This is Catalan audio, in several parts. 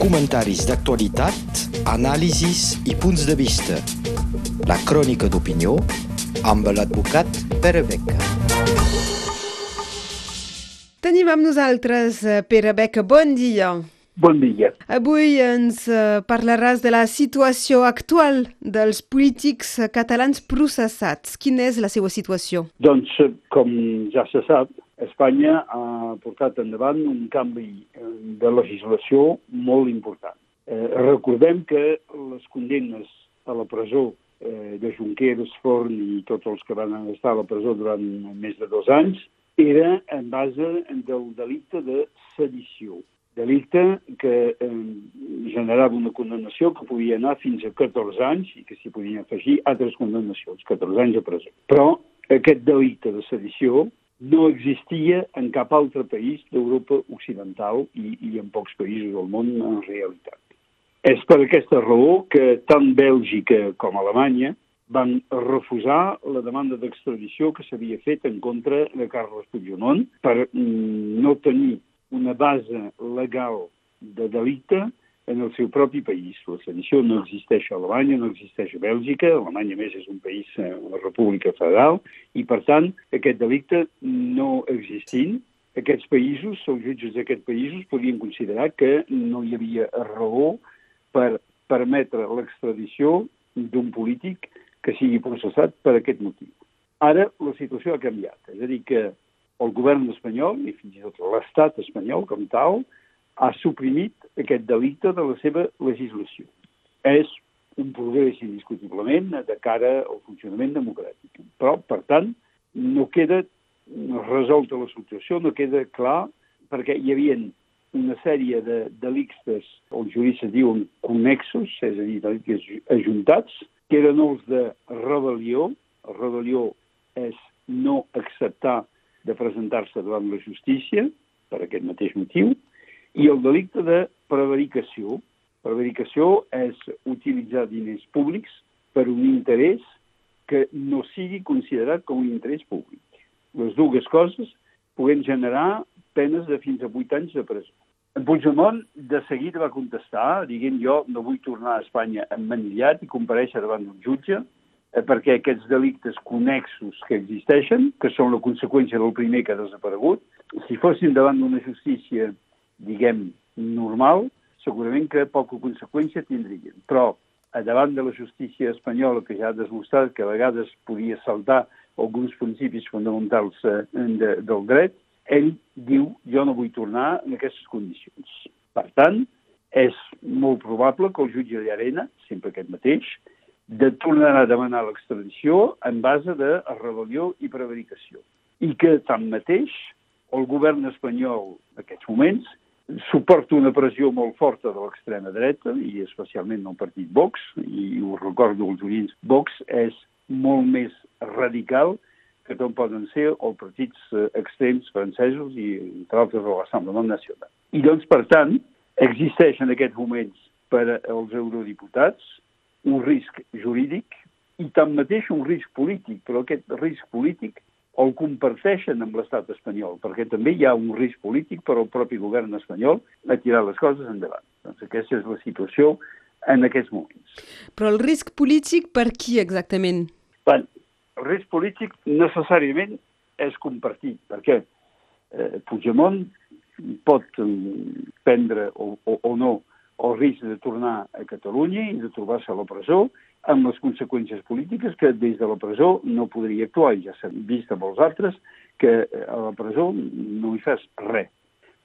comentaris d'actualitat, anàlisis i punts de vista. La crònica d'opinió amb l'advocat Pere Beca. Tenim amb nosaltres eh, Pere Beca. Bon dia. Bon dia. Avui ens eh, parlaràs de la situació actual dels polítics catalans processats. Quina és la seva situació? Doncs, eh, com ja se sap, Espanya ha portat endavant un canvi eh, de legislació molt important. Eh, recordem que les condemnes a la presó eh, de Junqueras, Forn i tots els que van estar a la presó durant més de dos anys era en base del delicte de sedició. Delicte que eh, generava una condenació que podia anar fins a 14 anys i que s'hi podien afegir altres condemnacions, 14 anys a presó. Però aquest delicte de sedició no existia en cap altre país d'Europa Occidental i, i en pocs països del món en realitat. És per aquesta raó que tant Bèlgica com Alemanya van refusar la demanda d'extradició que s'havia fet en contra de Carles Puigdemont per mm, no tenir una base legal de delicte en el seu propi país. La sedició no existeix a Alemanya, no existeix a Bèlgica, Alemanya més és un país, eh, una república federal, i per tant aquest delicte no existint, aquests països, els jutges d'aquests països, podien considerar que no hi havia raó per permetre l'extradició d'un polític que sigui processat per aquest motiu. Ara la situació ha canviat, és a dir que el govern espanyol, i fins i tot l'estat espanyol com tal, ha suprimit aquest delicte de la seva legislació. És un progrés indiscutiblement de cara al funcionament democràtic. Però, per tant, no queda resolta la situació, no queda clar, perquè hi havia una sèrie de delictes, els juristes diuen connexos, és a dir, delictes ajuntats, que eren els de rebel·lió. La rebel·lió és no acceptar de presentar-se davant la justícia, per aquest mateix motiu, i el delicte de prevaricació. Prevaricació és utilitzar diners públics per un interès que no sigui considerat com un interès públic. Les dues coses poden generar penes de fins a 8 anys de presó. En Puigdemont de seguida va contestar, dient jo no vull tornar a Espanya emmanillat i compareixer davant d'un jutge, eh, perquè aquests delictes connexos que existeixen, que són la conseqüència del primer que ha desaparegut, si fossin davant d'una justícia diguem, normal, segurament que poca conseqüència tindrien. Però, a davant de la justícia espanyola, que ja ha demostrat que a vegades podia saltar alguns principis fonamentals eh, de, del dret, ell diu jo no vull tornar en aquestes condicions. Per tant, és molt probable que el jutge d'Arena, sempre aquest mateix, de tornar a demanar l'extradició en base de rebel·lió i prevaricació. I que, tanmateix, el govern espanyol, en aquests moments, suporta una pressió molt forta de l'extrema dreta, i especialment del partit Vox, i ho recordo als oients, Vox és molt més radical que tot poden ser els partits eh, extrems francesos i, entre altres, l'Assemblea Nacional. I doncs, per tant, existeix en aquests moments per als eurodiputats un risc jurídic i tanmateix un risc polític, però aquest risc polític el comparteixen amb l'estat espanyol, perquè també hi ha un risc polític per al propi govern espanyol a tirar les coses endavant. Doncs aquesta és la situació en aquests moments. Però el risc polític per qui exactament? Bé, el risc polític necessàriament és compartit, perquè eh, Puigdemont pot mm, prendre o, o, o no el risc de tornar a Catalunya i de trobar-se a la presó, amb les conseqüències polítiques que des de la presó no podria actuar, i ja s'ha vist amb els altres que eh, a la presó no hi fas res.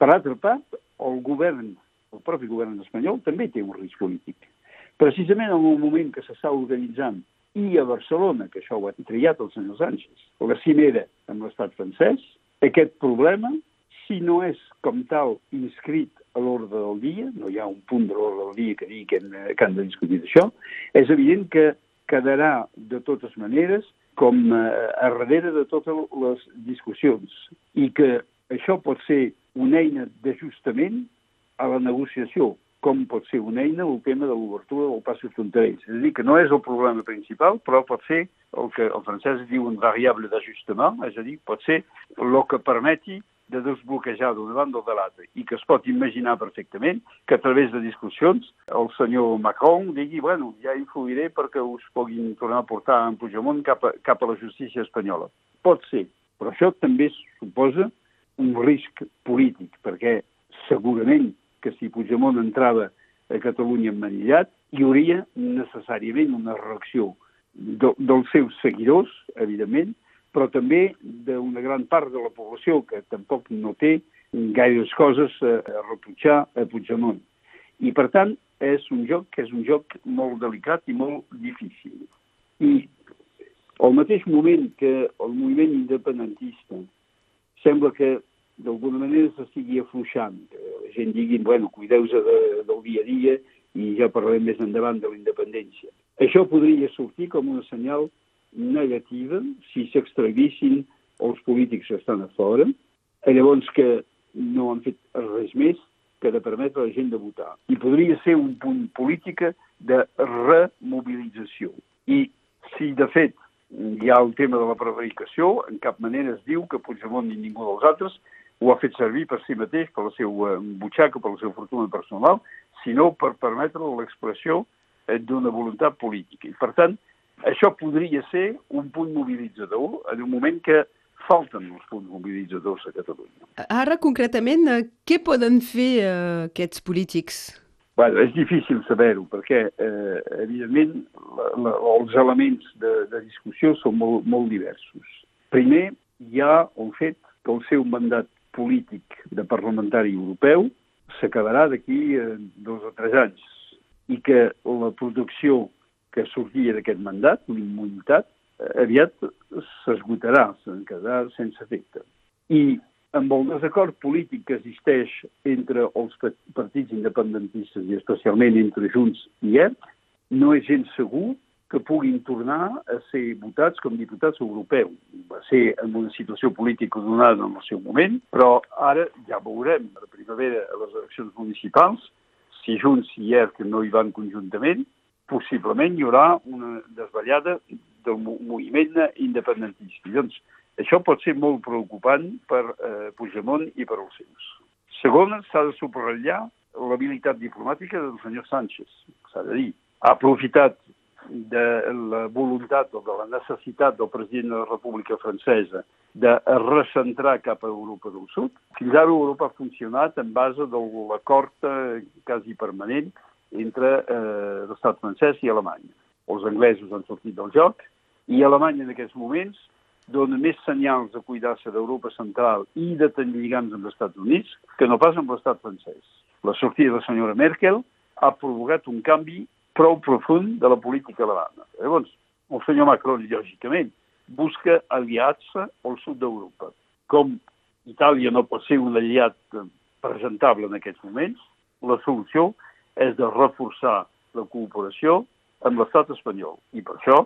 Per altra part, el govern, el propi govern espanyol, també té un risc polític. Precisament en un moment que s'està organitzant i a Barcelona, que això ho ha triat el senyor Sánchez, la cimera amb l'estat francès, aquest problema, si no és com tal inscrit a l'ordre del dia, no hi ha un punt de l'ordre del dia que digui que, hem, que han de discutir d'això, és evident que quedarà de totes maneres com eh, a darrere de totes les discussions i que això pot ser una eina d'ajustament a la negociació, com pot ser una eina el tema de l'obertura del passos fronterers. És a dir, que no és el problema principal, però pot ser el que el francès diu un variable d'ajustament, és a dir, pot ser el que permeti de desbloquejar banda o de l'altra i que es pot imaginar perfectament que a través de discussions el senyor Macron digui, bueno, ja influiré perquè us puguin tornar a portar en Puigdemont cap a, cap a la justícia espanyola. Pot ser, però això també suposa un risc polític, perquè segurament que si Puigdemont entrava a Catalunya emmanillat, hi hauria necessàriament una reacció de, dels seus seguidors, evidentment, però també d'una gran part de la població que tampoc no té gaires coses a, a reprotxar a Puigdemont. I, per tant, és un joc que és un joc molt delicat i molt difícil. I al mateix moment que el moviment independentista sembla que d'alguna manera s'estigui afluixant, la gent digui, bueno, cuideu-se de, del dia a dia i ja parlarem més endavant de la independència. Això podria sortir com un senyal negativa si s'extravissin els polítics que estan a fora, llavors que no han fet res més que de permetre a la gent de votar. I podria ser un punt polític de remobilització. I si, de fet, hi ha el tema de la prevaricació, en cap manera es diu que Puigdemont ni ningú dels altres ho ha fet servir per si mateix, per la seva butxaca, per la seva fortuna personal, sinó per permetre l'expressió eh, d'una voluntat política. I, per tant, això podria ser un punt mobilitzador en un moment que falten els punts mobilitzadors a Catalunya. Ara, concretament, eh, què poden fer eh, aquests polítics? Bueno, és difícil saber-ho, perquè, eh, evidentment, la, la, els elements de, de discussió són molt, molt diversos. Primer, hi ha el fet que el seu mandat polític de parlamentari europeu s'acabarà d'aquí eh, dos o tres anys i que la producció que sortia d'aquest mandat, l'immunitat, aviat s'esgotarà, se'n quedarà sense efecte. I amb el desacord polític que existeix entre els partits independentistes i especialment entre Junts i ERC, no és gens segur que puguin tornar a ser votats com diputats europeus. Va ser en una situació política donada en el seu moment, però ara ja veurem a la primavera a les eleccions municipals si Junts i ERC no hi van conjuntament, possiblement hi haurà una desvetllada del moviment independentista. I doncs, això pot ser molt preocupant per eh, Puigdemont i per als seus. Segona, s'ha de subratllar l'habilitat diplomàtica del senyor Sánchez, s'ha de dir. Ha aprofitat de la voluntat o de la necessitat del president de la República Francesa de recentrar cap a Europa del Sud. Fins ara Europa ha funcionat en base de l'acord eh, quasi permanent entre eh, l'estat francès i Alemanya. Els anglesos han sortit del joc i Alemanya en aquests moments dona més senyals de cuidar-se d'Europa central i de tenir lligams amb els Estats Units que no pas amb l'estat francès. La sortida de la senyora Merkel ha provocat un canvi prou profund de la política alemana. Llavors, el senyor Macron, lògicament, busca aliats-se al sud d'Europa. Com Itàlia no pot ser un aliat presentable en aquests moments, la solució és de reforçar la cooperació amb l'estat espanyol. I per això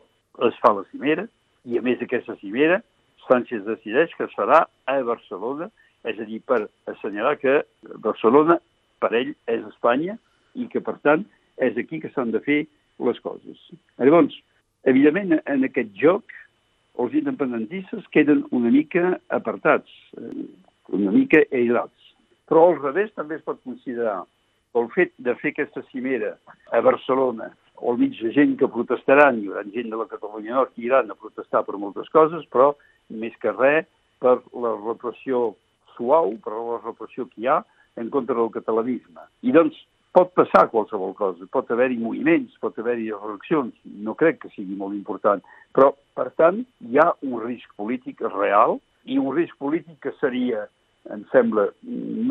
es fa la cimera, i a més d'aquesta cimera, Sánchez decideix que es farà a Barcelona, és a dir, per assenyalar que Barcelona, per ell, és Espanya i que, per tant, és aquí que s'han de fer les coses. Llavors, evidentment, en aquest joc, els independentistes queden una mica apartats, eh, una mica aïllats. Però al revés també es pot considerar el fet de fer aquesta cimera a Barcelona al mig de gent que protestaran, hi haurà gent de la Catalunya Nord que iran a protestar per moltes coses, però més que res per la repressió suau, per la repressió que hi ha en contra del catalanisme. I doncs pot passar qualsevol cosa, pot haver-hi moviments, pot haver-hi reaccions, no crec que sigui molt important, però, per tant, hi ha un risc polític real i un risc polític que seria, em sembla,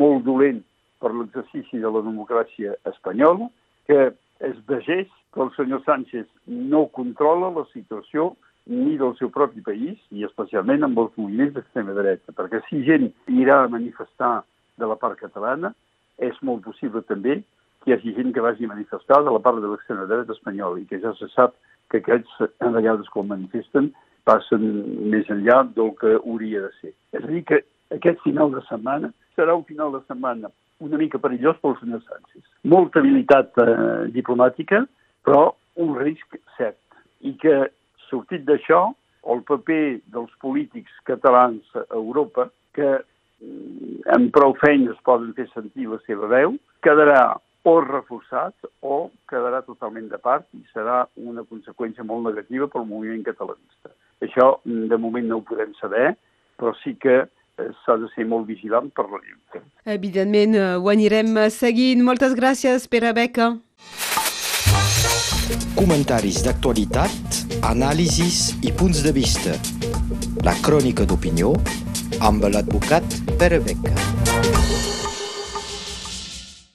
molt dolent per l'exercici de la democràcia espanyola, que es vegés que el senyor Sánchez no controla la situació ni del seu propi país, i especialment amb els moviments d'extrema dreta, perquè si gent irà a manifestar de la part catalana, és molt possible també que hi hagi gent que vagi a manifestar de la part de l'extrema dreta espanyola i que ja se sap que aquests, en vegades quan manifesten, passen més enllà del que hauria de ser. És a dir, que aquest final de setmana serà un final de setmana una mica perillós pel senyor Sánchez. Molta habilitat eh, diplomàtica, però un risc cert. I que, sortit d'això, el paper dels polítics catalans a Europa, que amb prou feines poden fer sentir la seva veu, quedarà o reforçat o quedarà totalment de part i serà una conseqüència molt negativa pel moviment catalanista. Això de moment no ho podem saber, però sí que eh, s'ha de ser molt vigilant per la lluita. Evidentment, eh, ho anirem seguint. Moltes gràcies, Pere Beca. Comentaris d'actualitat, anàlisis i punts de vista. La crònica d'opinió amb l'advocat Pere Beca.